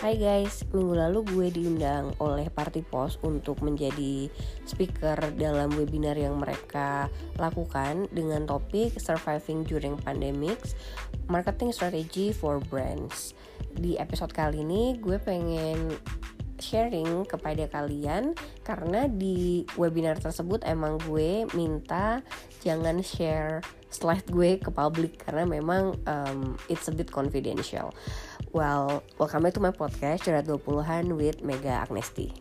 Hai guys, minggu lalu gue diundang oleh Party Post untuk menjadi speaker dalam webinar yang mereka lakukan dengan topik Surviving During Pandemics, Marketing Strategy for Brands. Di episode kali ini gue pengen sharing kepada kalian karena di webinar tersebut emang gue minta jangan share slide gue ke publik karena memang um, it's a bit confidential. Well, welcome back to my podcast Curhat 20-an with Mega Agnesti.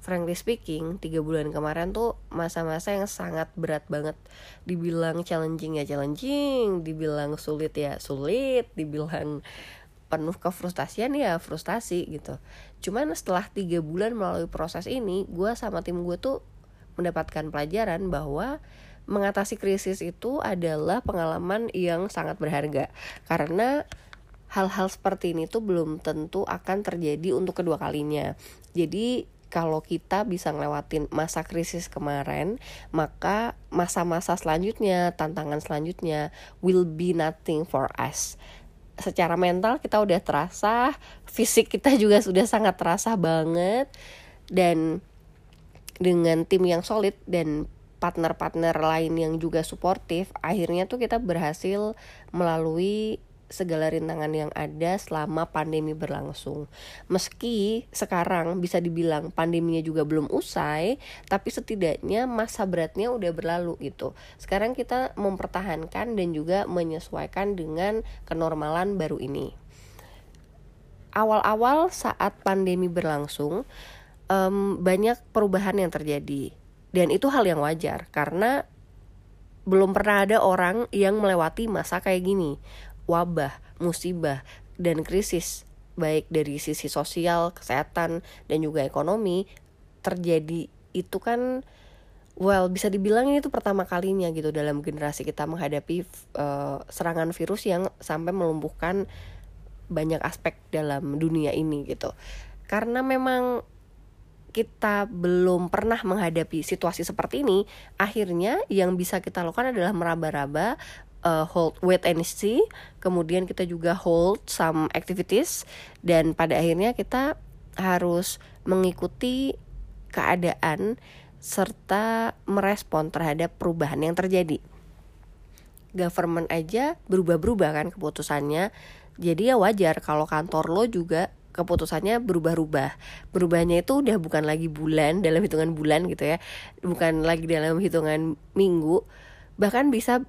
Frankly speaking, tiga bulan kemarin tuh masa-masa yang sangat berat banget. Dibilang challenging ya challenging, dibilang sulit ya sulit, dibilang penuh kefrustasian ya frustasi gitu. Cuman setelah tiga bulan melalui proses ini, gue sama tim gue tuh mendapatkan pelajaran bahwa mengatasi krisis itu adalah pengalaman yang sangat berharga karena hal-hal seperti ini tuh belum tentu akan terjadi untuk kedua kalinya. Jadi kalau kita bisa ngelewatin masa krisis kemarin, maka masa-masa selanjutnya, tantangan selanjutnya will be nothing for us. Secara mental kita udah terasa, fisik kita juga sudah sangat terasa banget dan dengan tim yang solid dan partner-partner lain yang juga suportif akhirnya tuh kita berhasil melalui segala rintangan yang ada selama pandemi berlangsung. Meski sekarang bisa dibilang pandeminya juga belum usai, tapi setidaknya masa beratnya udah berlalu gitu. Sekarang kita mempertahankan dan juga menyesuaikan dengan kenormalan baru ini. Awal-awal saat pandemi berlangsung, um, banyak perubahan yang terjadi dan itu hal yang wajar karena belum pernah ada orang yang melewati masa kayak gini. Wabah, musibah, dan krisis baik dari sisi sosial, kesehatan, dan juga ekonomi terjadi itu kan well bisa dibilang ini tuh pertama kalinya gitu dalam generasi kita menghadapi uh, serangan virus yang sampai melumpuhkan banyak aspek dalam dunia ini gitu. Karena memang kita belum pernah menghadapi situasi seperti ini, akhirnya yang bisa kita lakukan adalah meraba-raba, uh, hold wait and see, kemudian kita juga hold some activities dan pada akhirnya kita harus mengikuti keadaan serta merespon terhadap perubahan yang terjadi. Government aja berubah-berubah kan keputusannya. Jadi ya wajar kalau kantor lo juga keputusannya berubah-ubah. Berubahnya itu udah bukan lagi bulan dalam hitungan bulan gitu ya, bukan lagi dalam hitungan minggu, bahkan bisa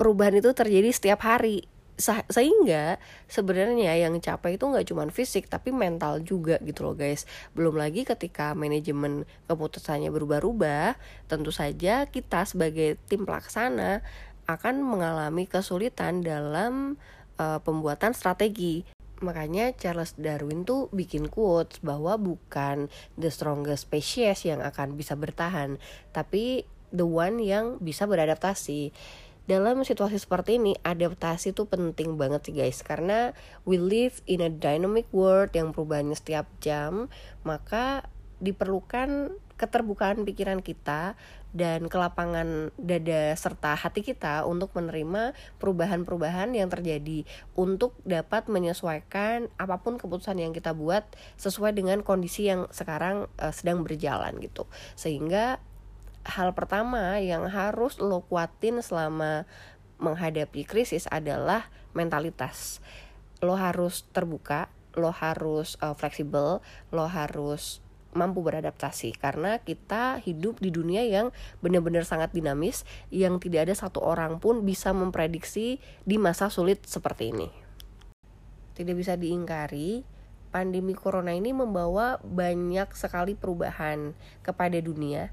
perubahan itu terjadi setiap hari. Sehingga sebenarnya yang capek itu nggak cuma fisik tapi mental juga gitu loh guys. Belum lagi ketika manajemen keputusannya berubah-ubah, tentu saja kita sebagai tim pelaksana akan mengalami kesulitan dalam uh, pembuatan strategi Makanya Charles Darwin tuh bikin quotes bahwa bukan the strongest species yang akan bisa bertahan, tapi the one yang bisa beradaptasi. Dalam situasi seperti ini, adaptasi tuh penting banget sih guys Karena we live in a dynamic world yang perubahannya setiap jam Maka diperlukan keterbukaan pikiran kita dan kelapangan dada serta hati kita untuk menerima perubahan-perubahan yang terjadi untuk dapat menyesuaikan apa pun keputusan yang kita buat sesuai dengan kondisi yang sekarang uh, sedang berjalan gitu. Sehingga hal pertama yang harus lo kuatin selama menghadapi krisis adalah mentalitas. Lo harus terbuka, lo harus uh, fleksibel, lo harus mampu beradaptasi karena kita hidup di dunia yang benar-benar sangat dinamis yang tidak ada satu orang pun bisa memprediksi di masa sulit seperti ini. Tidak bisa diingkari, pandemi corona ini membawa banyak sekali perubahan kepada dunia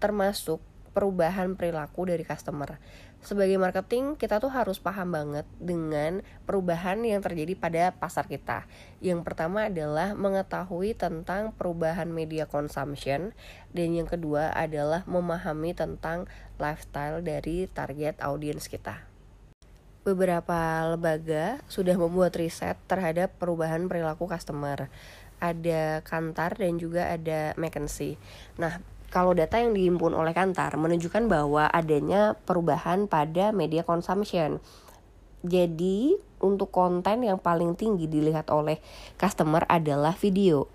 termasuk perubahan perilaku dari customer sebagai marketing kita tuh harus paham banget dengan perubahan yang terjadi pada pasar kita. Yang pertama adalah mengetahui tentang perubahan media consumption dan yang kedua adalah memahami tentang lifestyle dari target audiens kita. Beberapa lembaga sudah membuat riset terhadap perubahan perilaku customer. Ada Kantar dan juga ada McKinsey. Nah, kalau data yang dihimpun oleh Kantar menunjukkan bahwa adanya perubahan pada media consumption. Jadi untuk konten yang paling tinggi dilihat oleh customer adalah video.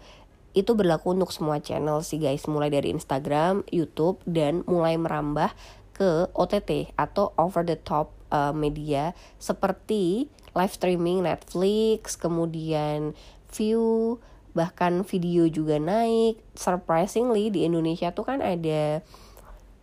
Itu berlaku untuk semua channel sih guys, mulai dari Instagram, YouTube, dan mulai merambah ke OTT atau over the top uh, media seperti live streaming Netflix, kemudian view, bahkan video juga naik. Surprisingly di Indonesia tuh kan ada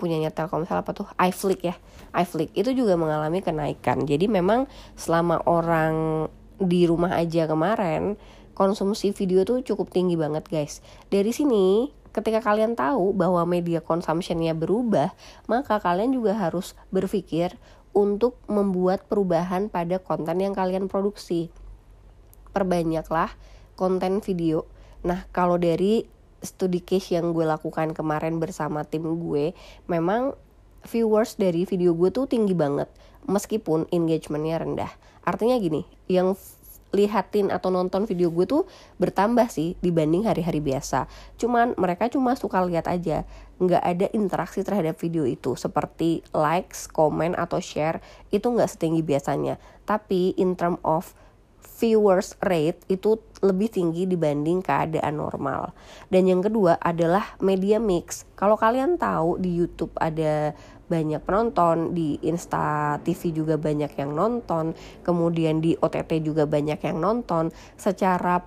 punyanya Telkomsel apa tuh? iFlix ya. iFlix. Itu juga mengalami kenaikan. Jadi memang selama orang di rumah aja kemarin konsumsi video tuh cukup tinggi banget guys. Dari sini ketika kalian tahu bahwa media consumptionnya berubah maka kalian juga harus berpikir untuk membuat perubahan pada konten yang kalian produksi. Perbanyaklah konten video. Nah kalau dari studi case yang gue lakukan kemarin bersama tim gue memang viewers dari video gue tuh tinggi banget meskipun engagementnya rendah. Artinya gini yang lihatin atau nonton video gue tuh bertambah sih dibanding hari-hari biasa. Cuman mereka cuma suka lihat aja. Nggak ada interaksi terhadap video itu seperti likes, komen atau share itu nggak setinggi biasanya. Tapi in term of viewers rate itu lebih tinggi dibanding keadaan normal. Dan yang kedua adalah media mix. Kalau kalian tahu di YouTube ada banyak penonton, di Insta TV juga banyak yang nonton, kemudian di OTT juga banyak yang nonton, secara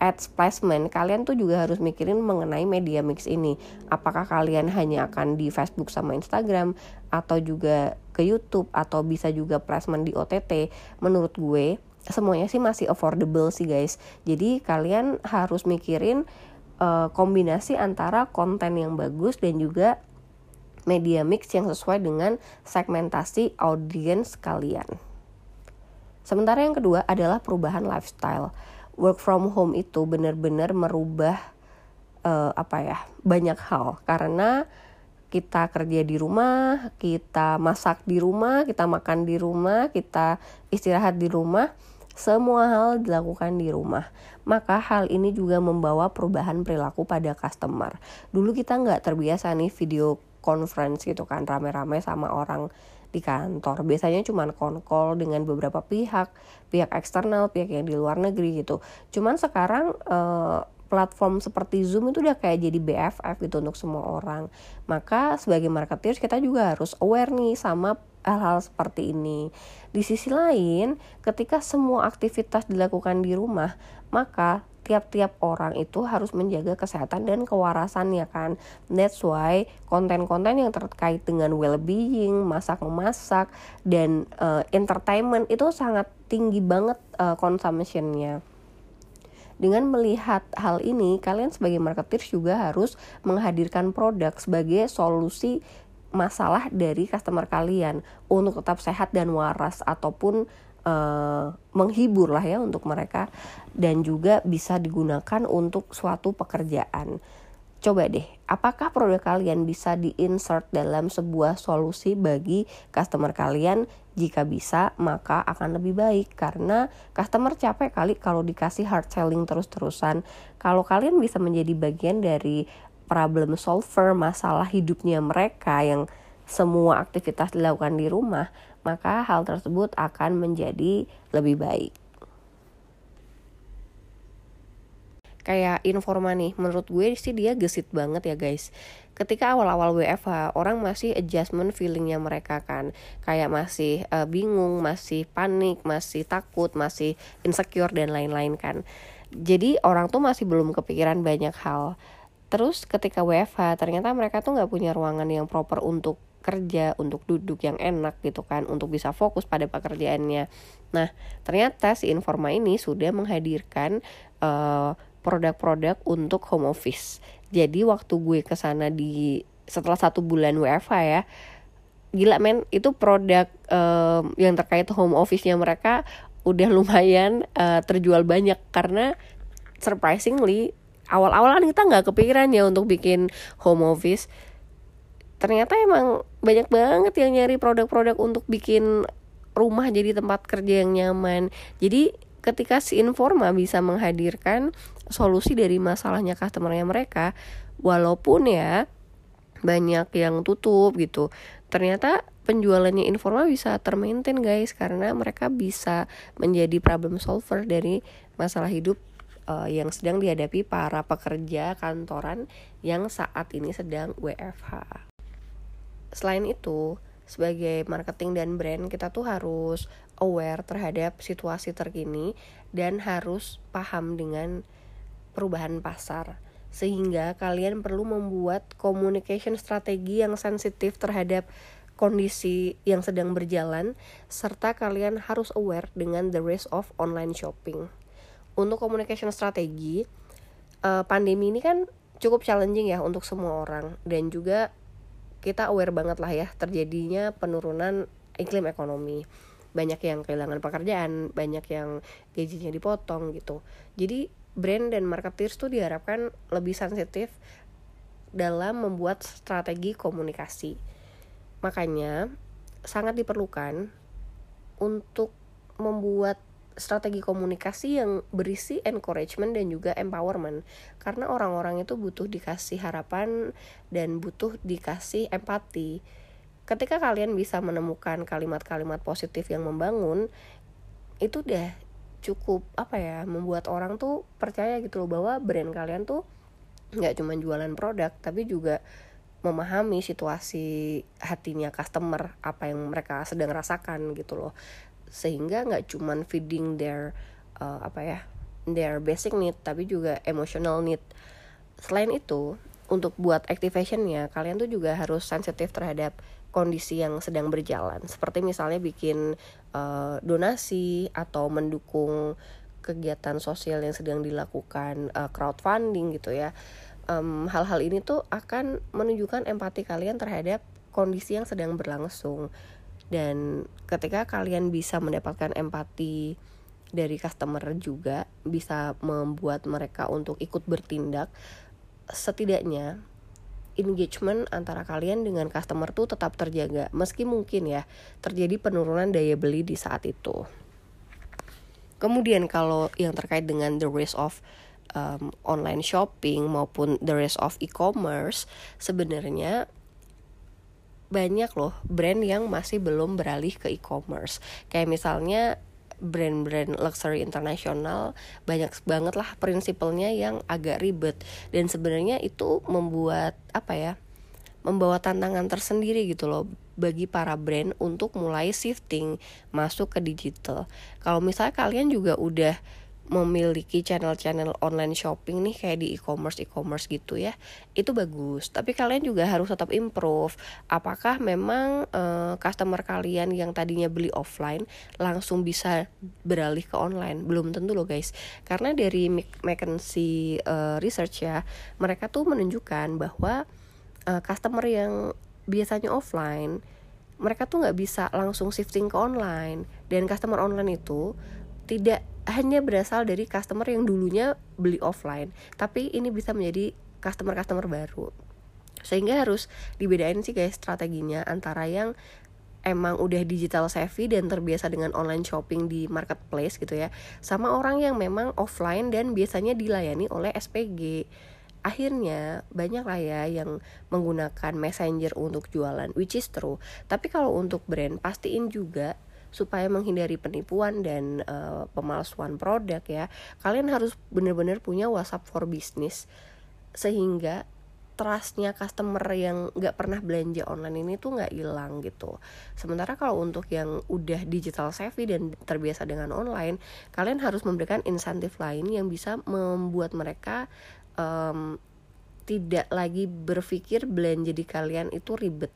ads placement kalian tuh juga harus mikirin mengenai media mix ini apakah kalian hanya akan di Facebook sama Instagram atau juga ke YouTube atau bisa juga placement di OTT menurut gue semuanya sih masih affordable sih guys. Jadi kalian harus mikirin uh, kombinasi antara konten yang bagus dan juga media mix yang sesuai dengan segmentasi audiens kalian. Sementara yang kedua adalah perubahan lifestyle. Work from home itu benar-benar merubah uh, apa ya banyak hal. Karena kita kerja di rumah, kita masak di rumah, kita makan di rumah, kita istirahat di rumah, semua hal dilakukan di rumah. Maka hal ini juga membawa perubahan perilaku pada customer. Dulu kita nggak terbiasa nih video conference gitu kan rame-rame sama orang di kantor. Biasanya cuma konkol dengan beberapa pihak, pihak eksternal, pihak yang di luar negeri gitu. Cuman sekarang uh, platform seperti Zoom itu udah kayak jadi BFF gitu untuk semua orang. Maka sebagai marketer kita juga harus aware nih sama hal-hal seperti ini. Di sisi lain, ketika semua aktivitas dilakukan di rumah, maka tiap-tiap orang itu harus menjaga kesehatan dan kewarasannya kan. That's why konten-konten yang terkait dengan well-being, masak-memasak dan uh, entertainment itu sangat tinggi banget uh, consumptionnya dengan melihat hal ini, kalian sebagai marketer juga harus menghadirkan produk sebagai solusi masalah dari customer kalian untuk tetap sehat dan waras ataupun uh, menghibur lah ya untuk mereka dan juga bisa digunakan untuk suatu pekerjaan. Coba deh, apakah produk kalian bisa di-insert dalam sebuah solusi bagi customer kalian? Jika bisa, maka akan lebih baik karena customer capek kali kalau dikasih hard selling terus-terusan. Kalau kalian bisa menjadi bagian dari problem solver masalah hidupnya mereka yang semua aktivitas dilakukan di rumah, maka hal tersebut akan menjadi lebih baik. kayak informa nih menurut gue sih dia gesit banget ya guys ketika awal-awal WFH orang masih adjustment feelingnya mereka kan. Kayak masih uh, bingung masih panik masih takut masih insecure dan lain-lain kan. Jadi orang tuh masih belum kepikiran banyak hal. Terus ketika WFH ternyata mereka tuh nggak punya ruangan yang proper untuk kerja untuk duduk yang enak gitu kan untuk bisa fokus pada pekerjaannya. Nah ternyata si Informa ini sudah menghadirkan uh, produk-produk untuk home office. Jadi waktu gue ke sana di setelah satu bulan WFH ya, gila men itu produk um, yang terkait home office-nya mereka udah lumayan uh, terjual banyak. Karena surprisingly awal-awal kan kita nggak kepikiran ya untuk bikin home office. Ternyata emang banyak banget yang nyari produk-produk untuk bikin rumah jadi tempat kerja yang nyaman. Jadi ketika si Informa bisa menghadirkan solusi dari masalahnya customernya mereka walaupun ya banyak yang tutup gitu ternyata penjualannya informal bisa termaintain guys karena mereka bisa menjadi problem solver dari masalah hidup uh, yang sedang dihadapi para pekerja kantoran yang saat ini sedang WFH. Selain itu, sebagai marketing dan brand kita tuh harus aware terhadap situasi terkini dan harus paham dengan perubahan pasar sehingga kalian perlu membuat communication strategi yang sensitif terhadap kondisi yang sedang berjalan serta kalian harus aware dengan the risk of online shopping. Untuk communication strategi, uh, pandemi ini kan cukup challenging ya untuk semua orang dan juga kita aware banget lah ya terjadinya penurunan iklim ekonomi banyak yang kehilangan pekerjaan banyak yang gajinya dipotong gitu jadi brand dan marketeers tuh diharapkan lebih sensitif dalam membuat strategi komunikasi. Makanya sangat diperlukan untuk membuat strategi komunikasi yang berisi encouragement dan juga empowerment karena orang-orang itu butuh dikasih harapan dan butuh dikasih empati. Ketika kalian bisa menemukan kalimat-kalimat positif yang membangun, itu udah cukup apa ya membuat orang tuh percaya gitu loh bahwa brand kalian tuh nggak cuma jualan produk tapi juga memahami situasi hatinya customer apa yang mereka sedang rasakan gitu loh. Sehingga nggak cuma feeding their uh, apa ya their basic need tapi juga emotional need. Selain itu untuk buat activationnya kalian tuh juga harus sensitif terhadap kondisi yang sedang berjalan. Seperti misalnya bikin uh, donasi atau mendukung kegiatan sosial yang sedang dilakukan uh, crowdfunding gitu ya. Hal-hal um, ini tuh akan menunjukkan empati kalian terhadap kondisi yang sedang berlangsung. Dan ketika kalian bisa mendapatkan empati dari customer juga bisa membuat mereka untuk ikut bertindak setidaknya engagement antara kalian dengan customer tuh tetap terjaga meski mungkin ya terjadi penurunan daya beli di saat itu. Kemudian kalau yang terkait dengan the risk of um, online shopping maupun the risk of e-commerce sebenarnya banyak loh brand yang masih belum beralih ke e-commerce. Kayak misalnya brand-brand luxury internasional banyak banget lah prinsipalnya yang agak ribet dan sebenarnya itu membuat apa ya membawa tantangan tersendiri gitu loh bagi para brand untuk mulai shifting masuk ke digital. Kalau misalnya kalian juga udah memiliki channel-channel online shopping nih kayak di e-commerce e-commerce gitu ya itu bagus. Tapi kalian juga harus tetap improve. Apakah memang uh, customer kalian yang tadinya beli offline langsung bisa beralih ke online? Belum tentu loh guys. Karena dari McKinsey uh, research ya mereka tuh menunjukkan bahwa uh, customer yang biasanya offline mereka tuh nggak bisa langsung shifting ke online. Dan customer online itu tidak hanya berasal dari customer yang dulunya beli offline. Tapi ini bisa menjadi customer-customer baru. Sehingga harus dibedain sih guys strateginya antara yang emang udah digital savvy dan terbiasa dengan online shopping di marketplace gitu ya sama orang yang memang offline dan biasanya dilayani oleh SPG akhirnya banyak lah ya yang menggunakan messenger untuk jualan which is true. Tapi kalau untuk brand pastiin juga supaya menghindari penipuan dan uh, pemalsuan produk ya kalian harus benar-benar punya WhatsApp for business sehingga trustnya customer yang nggak pernah belanja online ini tuh nggak hilang gitu. Sementara kalau untuk yang udah digital savvy dan terbiasa dengan online, kalian harus memberikan insentif lain yang bisa membuat mereka um, tidak lagi berpikir belanja di kalian itu ribet.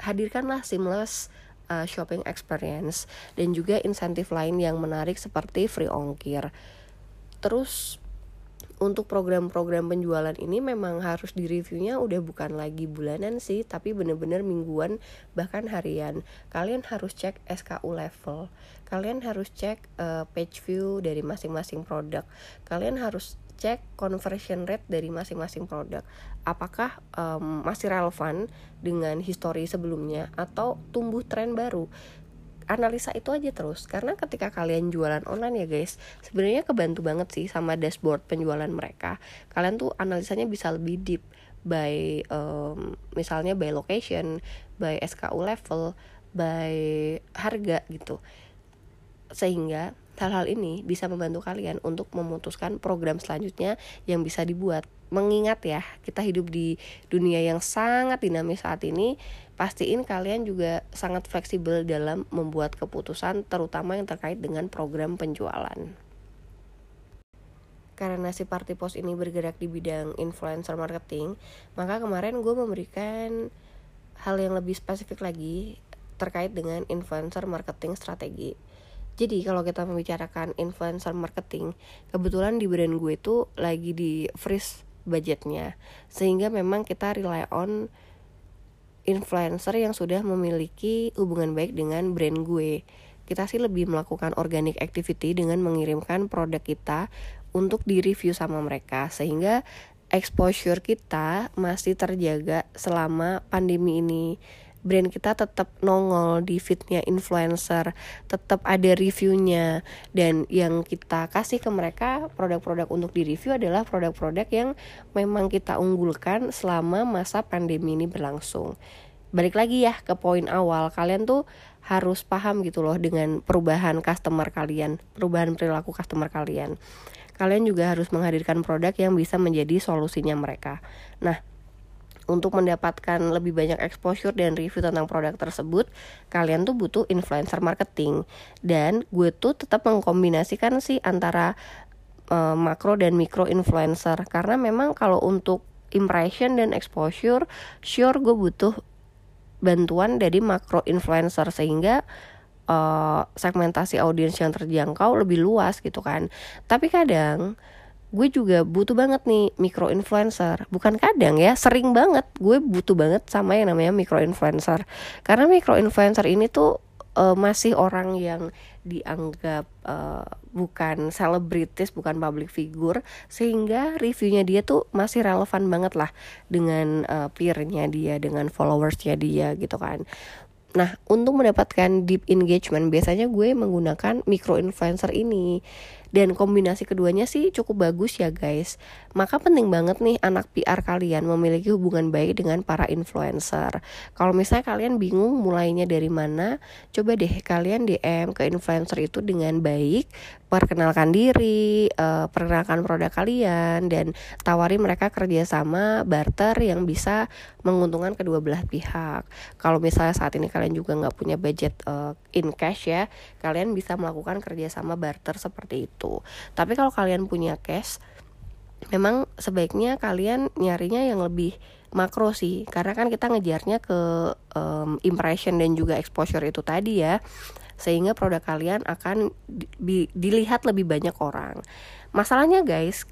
Hadirkanlah seamless uh, shopping experience dan juga insentif lain yang menarik seperti free ongkir. Terus untuk program-program penjualan ini memang harus direviewnya udah bukan lagi bulanan sih tapi bener-bener mingguan bahkan harian. Kalian harus cek SKU level. Kalian harus cek uh, page view dari masing-masing produk. Kalian harus cek conversion rate dari masing-masing produk. Apakah um, masih relevan dengan histori sebelumnya atau tumbuh tren baru? Analisa itu aja terus karena ketika kalian jualan online ya guys sebenarnya kebantu banget sih sama dashboard penjualan mereka. Kalian tuh analisanya bisa lebih deep by um, misalnya by location by SKU level by harga gitu sehingga hal-hal ini bisa membantu kalian untuk memutuskan program selanjutnya yang bisa dibuat mengingat ya kita hidup di dunia yang sangat dinamis saat ini pastiin kalian juga sangat fleksibel dalam membuat keputusan terutama yang terkait dengan program penjualan karena si Party Post ini bergerak di bidang influencer marketing, maka kemarin gue memberikan hal yang lebih spesifik lagi terkait dengan influencer marketing strategi. Jadi kalau kita membicarakan influencer marketing, kebetulan di brand gue itu lagi di freeze budgetnya, sehingga memang kita rely on influencer yang sudah memiliki hubungan baik dengan brand gue. Kita sih lebih melakukan organic activity dengan mengirimkan produk kita untuk di review sama mereka. Sehingga exposure kita masih terjaga selama pandemi ini brand kita tetap nongol di fitnya influencer, tetap ada reviewnya dan yang kita kasih ke mereka produk-produk untuk di review adalah produk-produk yang memang kita unggulkan selama masa pandemi ini berlangsung. Balik lagi ya ke poin awal, kalian tuh harus paham gitu loh dengan perubahan customer kalian, perubahan perilaku customer kalian kalian juga harus menghadirkan produk yang bisa menjadi solusinya mereka. Nah, untuk mendapatkan lebih banyak exposure dan review tentang produk tersebut, kalian tuh butuh influencer marketing. Dan gue tuh tetap mengkombinasikan sih antara uh, makro dan mikro influencer karena memang kalau untuk impression dan exposure, sure gue butuh bantuan dari makro influencer sehingga uh, segmentasi audiens yang terjangkau lebih luas gitu kan tapi kadang gue juga butuh banget nih micro influencer. Bukan kadang ya sering banget gue butuh banget sama yang namanya micro influencer. Karena micro influencer ini tuh uh, masih orang yang dianggap uh, bukan selebritis bukan public figure sehingga reviewnya dia tuh masih relevan banget lah dengan uh, peernya dia dengan followersnya dia gitu kan. Nah, untuk mendapatkan deep engagement, biasanya gue menggunakan micro influencer ini. Dan kombinasi keduanya sih cukup bagus ya guys. Maka penting banget nih anak PR kalian memiliki hubungan baik dengan para influencer. Kalau misalnya kalian bingung mulainya dari mana, coba deh kalian DM ke influencer itu dengan baik, perkenalkan diri, uh, perkenalkan produk kalian dan tawari mereka kerjasama barter yang bisa menguntungkan kedua belah pihak. Kalau misalnya saat ini kalian juga nggak punya budget uh, in cash ya, kalian bisa melakukan kerjasama barter seperti itu gitu. Tapi kalau kalian punya cash memang sebaiknya kalian nyarinya yang lebih makro sih. Karena kan kita ngejarnya ke um, impression dan juga exposure itu tadi ya. Sehingga produk kalian akan di, dilihat lebih banyak orang. Masalahnya guys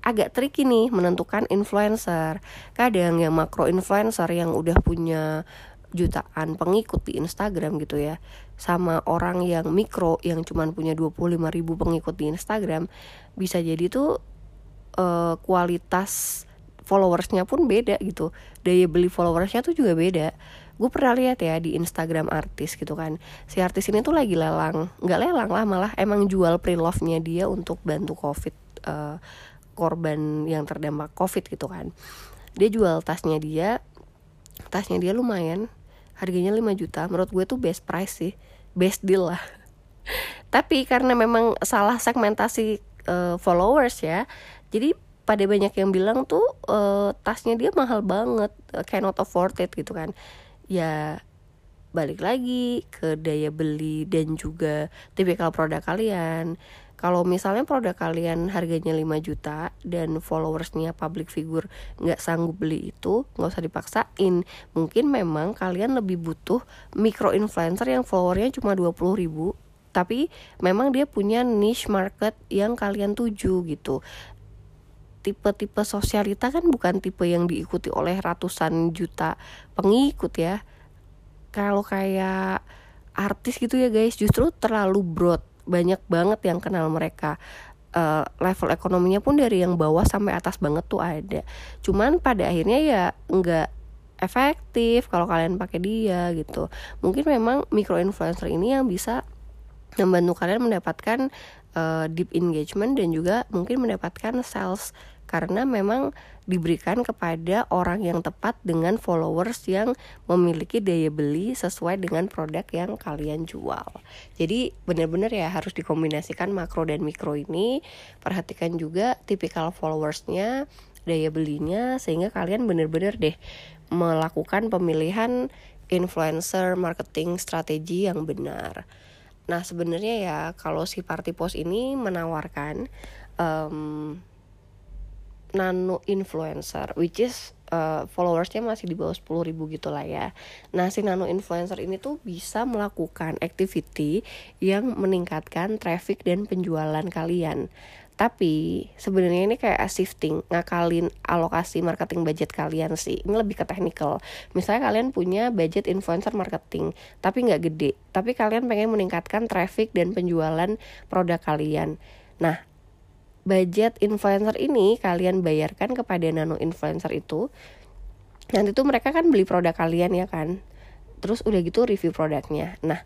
agak tricky nih menentukan influencer. Kadang yang makro influencer yang udah punya jutaan pengikut di Instagram gitu ya sama orang yang mikro yang cuman punya 25 ribu pengikut di Instagram bisa jadi tuh uh, kualitas followersnya pun beda gitu. Daya beli followersnya tuh juga beda. Gue pernah lihat ya di Instagram artis gitu kan. Si artis ini tuh lagi lelang. Nggak lelang lah malah emang jual pre-love-nya dia untuk bantu covid uh, korban yang terdampak covid gitu kan. Dia jual tasnya dia. Tasnya dia lumayan. Harganya 5 juta. Menurut gue tuh best price sih best deal lah. Tapi karena memang salah segmentasi uh, followers ya jadi pada banyak yang bilang tuh uh, tasnya dia mahal banget uh, cannot afford it gitu kan. Ya balik lagi ke daya beli dan juga tipikal produk kalian kalau misalnya produk kalian harganya 5 juta dan followersnya public figure nggak sanggup beli itu nggak usah dipaksain. Mungkin memang kalian lebih butuh micro influencer yang followernya cuma 20 ribu tapi memang dia punya niche market yang kalian tuju gitu. Tipe-tipe sosialita kan bukan tipe yang diikuti oleh ratusan juta pengikut ya. Kalau kayak artis gitu ya guys justru terlalu broad banyak banget yang kenal mereka. Uh, level ekonominya pun dari yang bawah sampai atas banget tuh ada. Cuman pada akhirnya ya nggak efektif kalau kalian pakai dia gitu. Mungkin memang micro influencer ini yang bisa membantu kalian mendapatkan uh, deep engagement dan juga mungkin mendapatkan sales karena memang diberikan kepada orang yang tepat dengan followers yang memiliki daya beli sesuai dengan produk yang kalian jual. Jadi benar-benar ya harus dikombinasikan makro dan mikro ini. Perhatikan juga tipikal followersnya, daya belinya sehingga kalian benar-benar deh melakukan pemilihan influencer marketing strategi yang benar. Nah sebenarnya ya kalau si party post ini menawarkan um, nano influencer which is uh, followersnya masih di bawah 10 ribu gitu lah ya. Nah si nano influencer ini tuh bisa melakukan activity yang meningkatkan traffic dan penjualan kalian. Tapi sebenarnya ini kayak shifting ngakalin alokasi marketing budget kalian sih. Ini lebih ke technical. Misalnya kalian punya budget influencer marketing tapi nggak gede. Tapi kalian pengen meningkatkan traffic dan penjualan produk kalian. Nah budget influencer ini kalian bayarkan kepada nano influencer itu nanti tuh mereka kan beli produk kalian ya kan? Terus udah gitu review produknya. Nah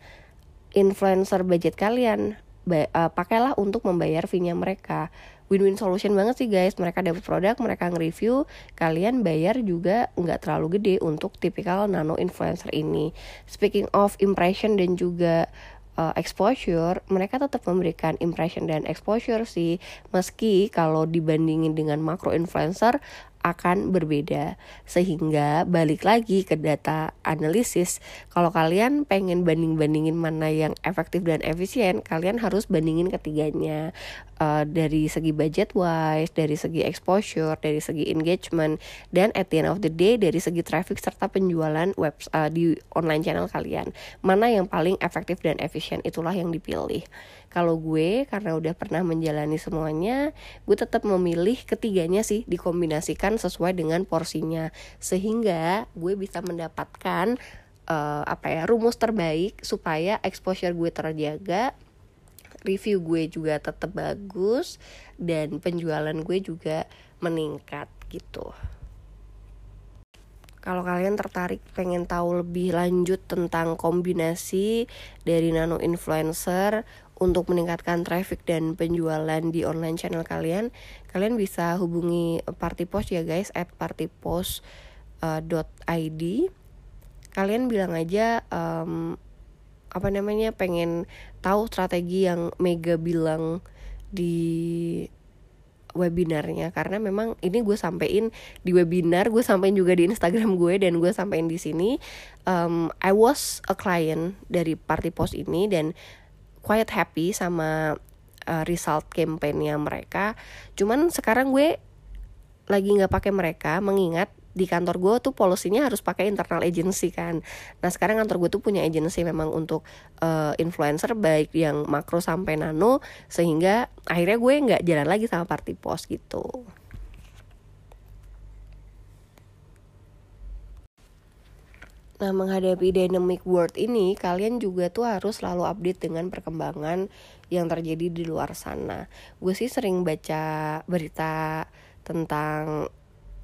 influencer budget kalian uh, pakailah untuk membayar fee-nya mereka. Win-win solution banget sih guys. Mereka dapat produk mereka nge-review kalian bayar juga nggak terlalu gede untuk tipikal nano influencer ini. Speaking of impression dan juga uh, exposure mereka tetap memberikan impression dan exposure sih. Meski kalau dibandingin dengan makro influencer akan berbeda. Sehingga balik lagi ke data analisis kalau kalian pengen banding-bandingin mana yang efektif dan efisien kalian harus bandingin ketiganya. Uh, dari segi budget wise dari segi exposure dari segi engagement dan at the end of the day dari segi traffic serta penjualan web uh, di online channel kalian. Mana yang paling efektif dan efisien itulah yang dipilih kalau gue karena udah pernah menjalani semuanya, gue tetap memilih ketiganya sih dikombinasikan sesuai dengan porsinya. Sehingga gue bisa mendapatkan uh, apa ya rumus terbaik supaya exposure gue terjaga review gue juga tetap bagus dan penjualan gue juga meningkat gitu. Kalau kalian tertarik pengen tahu lebih lanjut tentang kombinasi dari nano influencer untuk meningkatkan traffic dan penjualan di online channel kalian, kalian bisa hubungi Party Post ya guys at partypost.id. Uh, kalian bilang aja um, apa namanya pengen tahu strategi yang Mega bilang di webinarnya karena memang ini gue sampein di webinar gue sampein juga di Instagram gue dan gue sampein di sini um, I was a client dari Party Post ini dan quite happy sama uh, result campaignnya mereka cuman sekarang gue lagi nggak pakai mereka mengingat di kantor gue tuh polisinya harus pakai internal agency kan. Nah sekarang kantor gue tuh punya agency memang untuk uh, influencer baik yang makro sampai nano sehingga akhirnya gue nggak jalan lagi sama party post gitu. Nah, menghadapi dynamic world ini, kalian juga tuh harus selalu update dengan perkembangan yang terjadi di luar sana. Gue sih sering baca berita tentang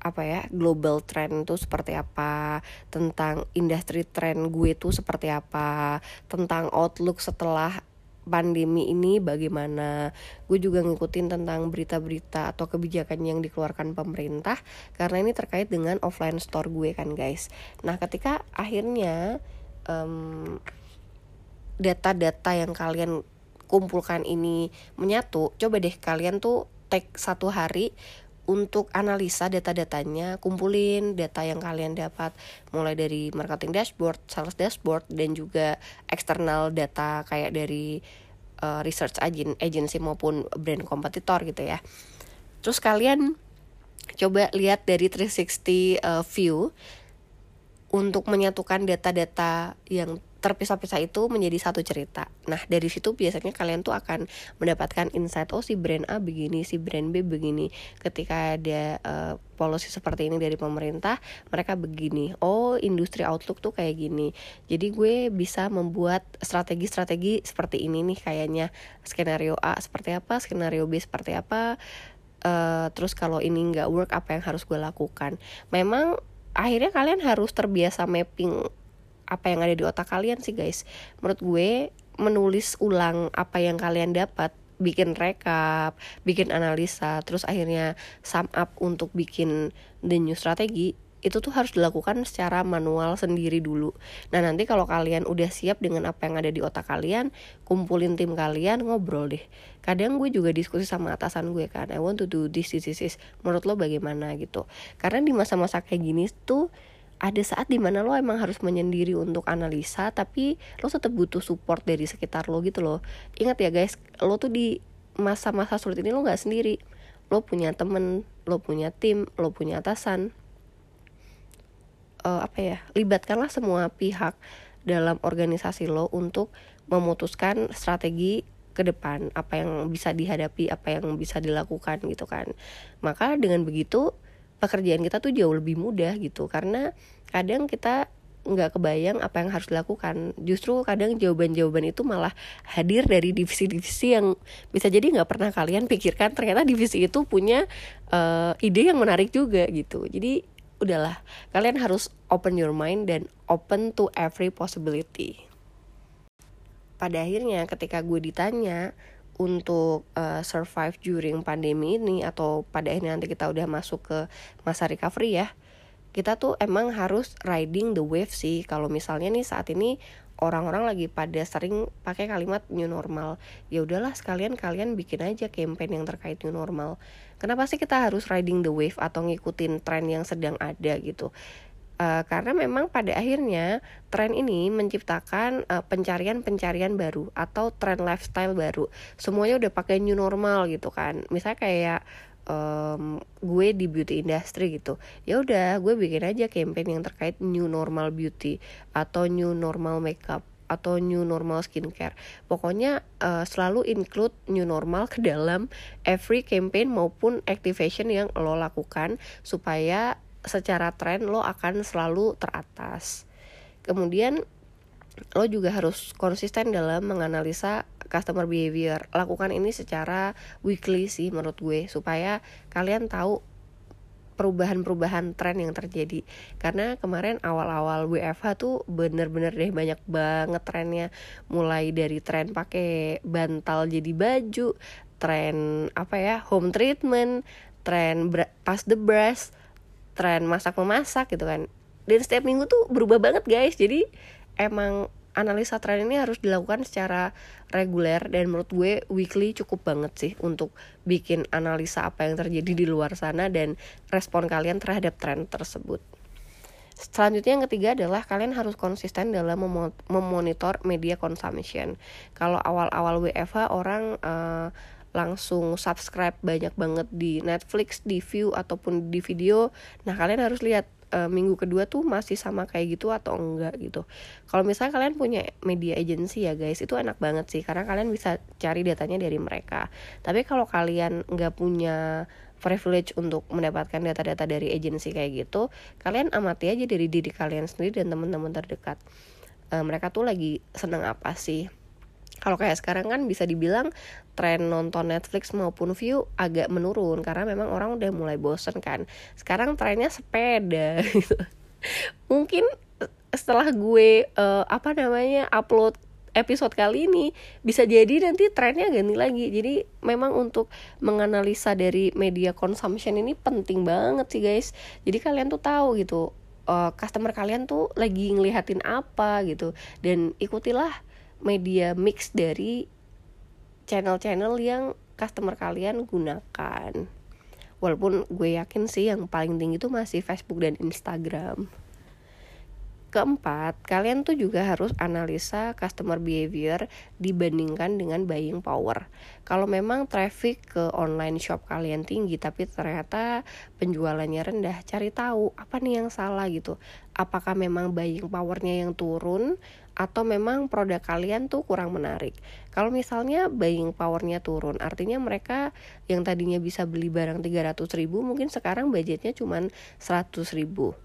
apa ya global trend tuh seperti apa tentang industri trend gue tuh seperti apa tentang outlook setelah pandemi ini bagaimana? Gue juga ngikutin tentang berita-berita atau kebijakan yang dikeluarkan pemerintah karena ini terkait dengan offline store gue kan guys. Nah ketika akhirnya um, data-data yang kalian kumpulkan ini menyatu coba deh kalian tuh take satu hari untuk analisa data-datanya, kumpulin data yang kalian dapat mulai dari marketing dashboard, sales dashboard dan juga eksternal data kayak dari uh, research agency maupun brand kompetitor gitu ya. Terus kalian coba lihat dari 360 uh, eh, view untuk menyatukan data-data yang terpisah-pisah itu menjadi satu cerita. Nah, dari situ biasanya kalian tuh akan mendapatkan insight oh si brand A begini, si brand B begini. Ketika ada uh, policy seperti ini dari pemerintah, mereka begini. Oh, industri outlook tuh kayak gini. Jadi gue bisa membuat strategi-strategi seperti ini nih kayaknya. Skenario A seperti apa, skenario B seperti apa. Uh, terus kalau ini nggak work apa yang harus gue lakukan? Memang akhirnya kalian harus terbiasa mapping apa yang ada di otak kalian sih guys menurut gue menulis ulang apa yang kalian dapat bikin rekap, bikin analisa, terus akhirnya sum up untuk bikin the new strategi itu tuh harus dilakukan secara manual sendiri dulu. Nah nanti kalau kalian udah siap dengan apa yang ada di otak kalian, kumpulin tim kalian ngobrol deh. Kadang gue juga diskusi sama atasan gue kan, I want to do this, this, this, this. Menurut lo bagaimana gitu? Karena di masa-masa kayak gini tuh ada saat di mana lo emang harus menyendiri untuk analisa, tapi lo tetap butuh support dari sekitar lo gitu loh. Ingat ya guys, lo tuh di masa-masa sulit ini lo nggak sendiri. Lo punya temen, lo punya tim, lo punya atasan, uh, apa ya libatkanlah semua pihak dalam organisasi lo untuk memutuskan strategi ke depan apa yang bisa dihadapi apa yang bisa dilakukan gitu kan maka dengan begitu pekerjaan kita tuh jauh lebih mudah gitu. Karena kadang kita nggak kebayang apa yang harus dilakukan. Justru kadang jawaban-jawaban itu malah hadir dari divisi-divisi yang bisa jadi nggak pernah kalian pikirkan. Ternyata divisi itu punya uh, ide yang menarik juga gitu. Jadi udahlah. Kalian harus open your mind dan open to every possibility. Pada akhirnya ketika gue ditanya untuk uh, survive during pandemi ini atau pada akhirnya nanti kita udah masuk ke masa recovery ya kita tuh emang harus riding the wave sih. Kalau misalnya nih saat ini orang-orang lagi pada sering pakai kalimat new normal ya udahlah sekalian kalian bikin aja campaign yang terkait new normal. Kenapa sih kita harus riding the wave atau ngikutin tren yang sedang ada gitu Uh, karena memang pada akhirnya tren ini menciptakan uh, pencarian-pencarian baru atau tren lifestyle baru. Semuanya udah pakai new normal gitu kan. Misalnya kayak um, gue di beauty industry gitu ya udah gue bikin aja campaign yang terkait new normal beauty atau new normal makeup atau new normal skincare. Pokoknya uh, selalu include new normal ke dalam every campaign maupun activation yang lo lakukan supaya secara tren lo akan selalu teratas. Kemudian lo juga harus konsisten dalam menganalisa customer behavior. Lakukan ini secara weekly sih menurut gue supaya kalian tahu perubahan-perubahan tren yang terjadi. Karena kemarin awal-awal WFH tuh bener-bener deh banyak banget trennya. Mulai dari tren pakai bantal jadi baju tren apa ya home treatment tren pas the brush tren masak memasak gitu kan dan setiap minggu tuh berubah banget guys jadi emang analisa tren ini harus dilakukan secara reguler dan menurut gue weekly cukup banget sih untuk bikin analisa apa yang terjadi di luar sana dan respon kalian terhadap tren tersebut. Selanjutnya yang ketiga adalah kalian harus konsisten dalam memonitor media consumption. Kalau awal-awal WFH orang uh, langsung subscribe banyak banget di Netflix, di View ataupun di video. Nah, kalian harus lihat uh, minggu kedua tuh masih sama kayak gitu atau enggak gitu. Kalau misalnya kalian punya media agency ya guys, itu enak banget sih karena kalian bisa cari datanya dari mereka. Tapi kalau kalian nggak punya privilege untuk mendapatkan data-data dari agency kayak gitu, kalian amati aja dari diri kalian sendiri dan teman-teman terdekat. Uh, mereka tuh lagi seneng apa sih? Kalau kayak sekarang kan bisa dibilang tren nonton Netflix maupun view agak menurun karena memang orang udah mulai bosen kan. Sekarang trennya sepeda gitu. Mungkin setelah gue uh, apa namanya upload episode kali ini bisa jadi nanti trennya ganti lagi. Jadi memang untuk menganalisa dari media consumption ini penting banget sih guys. Jadi kalian tuh tahu gitu uh, customer kalian tuh lagi ngelihatin apa gitu. Dan ikutilah media mix dari channel-channel yang customer kalian gunakan. Walaupun gue yakin sih yang paling tinggi itu masih Facebook dan Instagram. Keempat, kalian tuh juga harus analisa customer behavior dibandingkan dengan buying power. Kalau memang traffic ke online shop kalian tinggi tapi ternyata penjualannya rendah, cari tahu apa nih yang salah gitu. Apakah memang buying powernya yang turun atau memang produk kalian tuh kurang menarik. Kalau misalnya buying powernya turun, artinya mereka yang tadinya bisa beli barang 300 ribu mungkin sekarang budgetnya cuma 100 ribu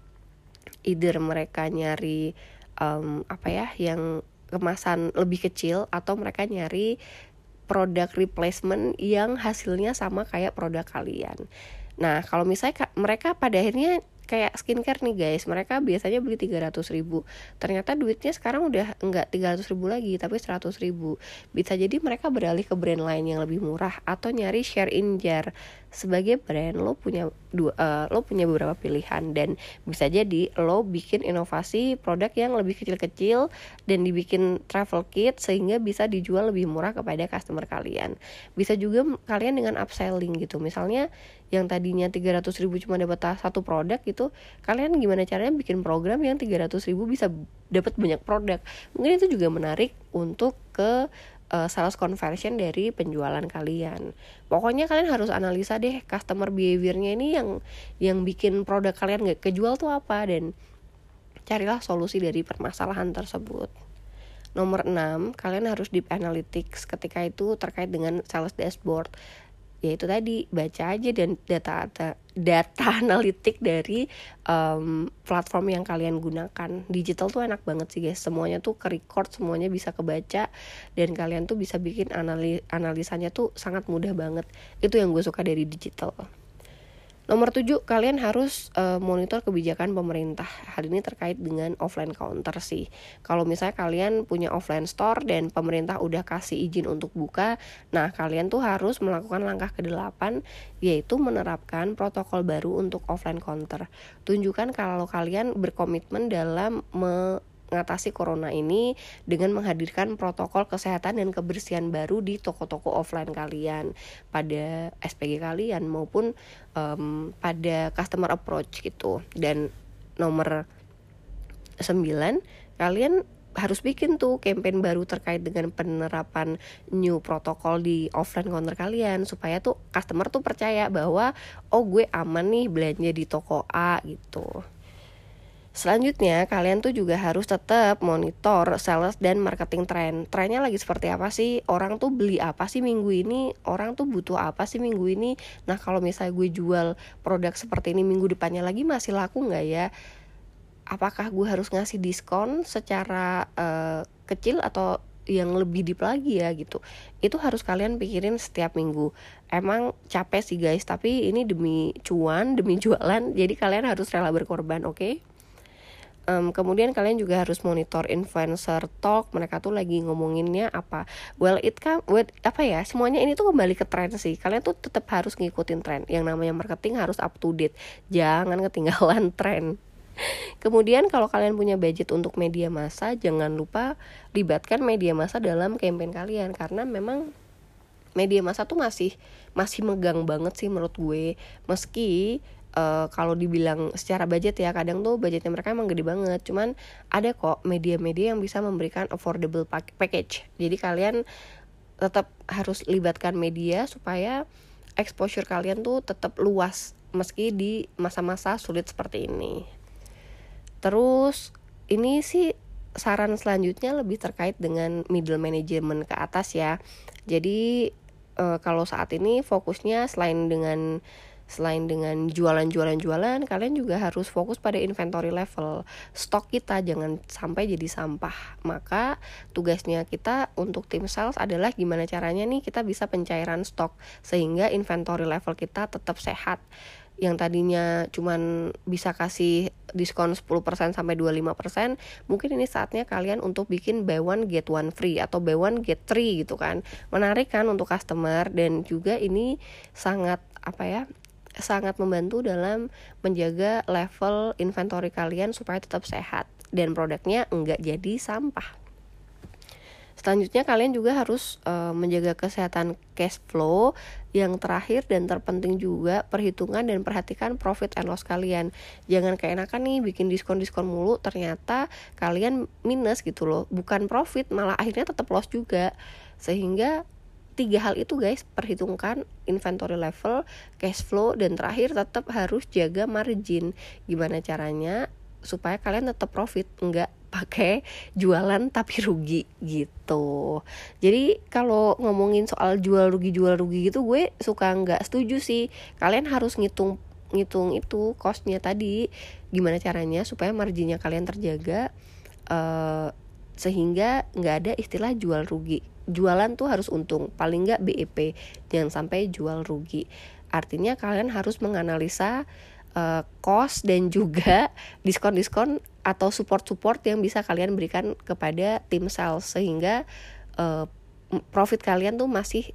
either mereka nyari um, apa ya yang kemasan lebih kecil atau mereka nyari produk replacement yang hasilnya sama kayak produk kalian. Nah, kalau misalnya mereka pada akhirnya kayak skincare nih guys. Mereka biasanya beli 300 ribu. Ternyata duitnya sekarang udah enggak 300 ribu lagi tapi 100 ribu. Bisa jadi mereka beralih ke brand lain yang lebih murah atau nyari share in jar sebagai brand lo punya dua uh, lo punya beberapa pilihan dan bisa jadi lo bikin inovasi produk yang lebih kecil-kecil dan dibikin travel kit sehingga bisa dijual lebih murah kepada customer kalian. Bisa juga kalian dengan upselling gitu. Misalnya yang tadinya 300 ribu cuma dapat satu produk gitu kalian gimana caranya bikin program yang 300 ribu bisa dapat banyak produk? Mungkin itu juga menarik untuk ke uh, sales conversion dari penjualan kalian. Pokoknya kalian harus analisa deh customer behaviornya ini yang yang bikin produk kalian nggak kejual tuh apa dan carilah solusi dari permasalahan tersebut. Nomor 6, kalian harus deep analytics ketika itu terkait dengan sales dashboard ya itu tadi baca aja dan data data, analitik dari um, platform yang kalian gunakan. Digital tuh enak banget sih guys. Semuanya tuh ke record semuanya bisa kebaca dan kalian tuh bisa bikin analis analisanya tuh sangat mudah banget. Itu yang gue suka dari digital Nomor tujuh, kalian harus uh, monitor kebijakan pemerintah. Hal ini terkait dengan offline counter sih. Kalau misalnya kalian punya offline store dan pemerintah udah kasih izin untuk buka, nah kalian tuh harus melakukan langkah ke-8 yaitu menerapkan protokol baru untuk offline counter. Tunjukkan kalau kalian berkomitmen dalam me mengatasi corona ini dengan menghadirkan protokol kesehatan dan kebersihan baru di toko-toko offline kalian pada SPG kalian maupun um, pada customer approach gitu dan nomor 9 kalian harus bikin tuh campaign baru terkait dengan penerapan new protokol di offline counter kalian supaya tuh customer tuh percaya bahwa oh gue aman nih belanja di toko A gitu. Selanjutnya, kalian tuh juga harus tetap monitor sales dan marketing trend. Trennya lagi seperti apa sih? Orang tuh beli apa sih minggu ini? Orang tuh butuh apa sih minggu ini? Nah, kalau misalnya gue jual produk seperti ini minggu depannya lagi masih laku nggak ya? Apakah gue harus ngasih diskon secara uh, kecil atau yang lebih deep lagi ya gitu itu harus kalian pikirin setiap minggu emang capek sih guys tapi ini demi cuan demi jualan jadi kalian harus rela berkorban oke okay? Um, kemudian kalian juga harus monitor influencer talk mereka tuh lagi ngomonginnya apa. Well it kan with apa ya semuanya ini tuh kembali ke tren sih. Kalian tuh tetap harus ngikutin tren yang namanya marketing harus up to date. Jangan ketinggalan tren Kemudian kalau kalian punya budget untuk media massa, jangan lupa libatkan media massa dalam campaign kalian. Karena memang media massa tuh masih masih megang banget sih menurut gue. Meski uh, kalau dibilang secara budget ya kadang tuh budgetnya mereka emang gede banget. Cuman ada kok media-media yang bisa memberikan affordable package. Jadi kalian tetap harus libatkan media supaya exposure kalian tuh tetap luas meski di masa-masa sulit seperti ini. Terus ini sih saran selanjutnya lebih terkait dengan middle management ke atas ya. Jadi uh, kalau saat ini fokusnya selain dengan Selain dengan jualan-jualan-jualan, kalian juga harus fokus pada inventory level. Stok kita jangan sampai jadi sampah. Maka tugasnya kita untuk tim sales adalah gimana caranya nih kita bisa pencairan stok sehingga inventory level kita tetap sehat yang tadinya cuman bisa kasih diskon 10% sampai 25%, mungkin ini saatnya kalian untuk bikin buy one get one free atau buy one get three gitu kan. Menarik kan untuk customer dan juga ini sangat apa ya? Sangat membantu dalam menjaga level inventory kalian supaya tetap sehat dan produknya enggak jadi sampah. Selanjutnya kalian juga harus uh, menjaga kesehatan cash flow. Yang terakhir dan terpenting juga perhitungan dan perhatikan profit and loss kalian. Jangan keenakan nih bikin diskon-diskon mulu ternyata kalian minus gitu loh. Bukan profit malah akhirnya tetap loss juga. Sehingga tiga hal itu guys perhitungkan inventory level cash flow dan terakhir tetap harus jaga margin. Gimana caranya supaya kalian tetap profit nggak pakai jualan tapi rugi gitu. Jadi kalau ngomongin soal jual rugi jual rugi gitu gue suka nggak setuju sih. Kalian harus ngitung ngitung itu costnya tadi. Gimana caranya supaya marginnya kalian terjaga uh, sehingga nggak ada istilah jual rugi. Jualan tuh harus untung paling nggak BEP jangan sampai jual rugi. Artinya kalian harus menganalisa uh, cost dan juga diskon-diskon atau support-support yang bisa kalian berikan kepada tim sales. Sehingga uh, profit kalian tuh masih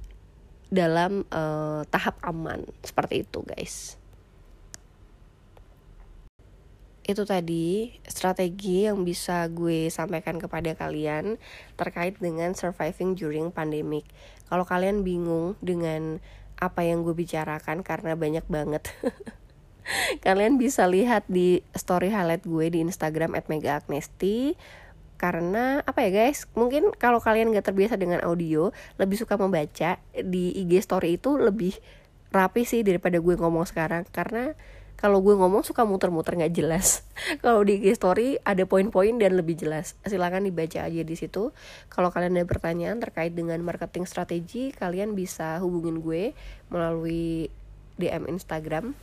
dalam uh, tahap aman. Seperti itu guys itu tadi strategi yang bisa gue sampaikan kepada kalian terkait dengan surviving during pandemic. Kalau kalian bingung dengan apa yang gue bicarakan karena banyak banget kalian bisa lihat di story highlight gue di Instagram @megaagnesti karena apa ya guys? Mungkin kalau kalian nggak terbiasa dengan audio lebih suka membaca di IG story itu lebih rapi sih daripada gue ngomong sekarang. Karena kalau gue ngomong suka muter-muter nggak jelas. Kalau di IG story ada poin-poin dan lebih jelas. Silakan dibaca aja di situ. Kalau kalian ada pertanyaan terkait dengan marketing strategi kalian bisa hubungin gue melalui DM Instagram.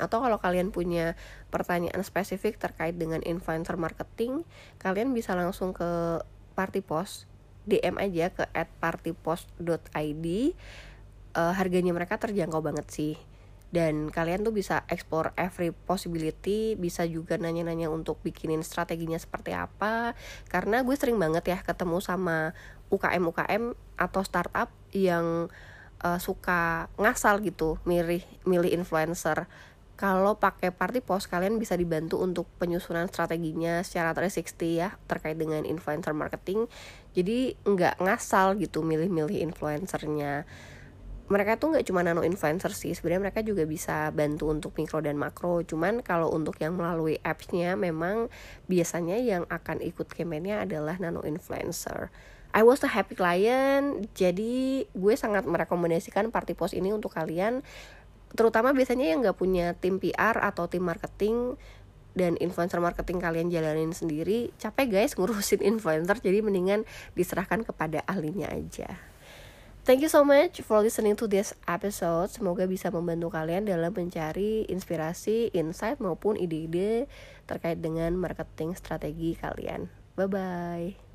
Atau kalau kalian punya pertanyaan spesifik terkait dengan influencer marketing, kalian bisa langsung ke Party Post, DM aja ke @partypost.id. Uh, harganya mereka terjangkau banget sih. Dan kalian tuh bisa explore every possibility, bisa juga nanya-nanya untuk bikinin strateginya seperti apa. Karena gue sering banget ya ketemu sama UKM-UKM atau startup yang uh, suka ngasal gitu milih milih influencer. Kalau pakai party post kalian bisa dibantu untuk penyusunan strateginya secara 360 ya terkait dengan influencer marketing. Jadi nggak ngasal gitu milih-milih influencernya mereka tuh nggak cuma nano influencer sih sebenarnya mereka juga bisa bantu untuk mikro dan makro. Cuman kalau untuk yang melalui appsnya memang biasanya yang akan ikut kampanye adalah nano influencer. I was a happy client jadi gue sangat merekomendasikan party post ini untuk kalian. Terutama biasanya yang nggak punya tim PR atau tim marketing dan influencer marketing kalian jalanin sendiri capek guys ngurusin influencer jadi mendingan diserahkan kepada ahlinya aja Thank you so much for listening to this episode. Semoga bisa membantu kalian dalam mencari inspirasi, insight maupun ide-ide terkait dengan marketing strategi kalian. Bye bye.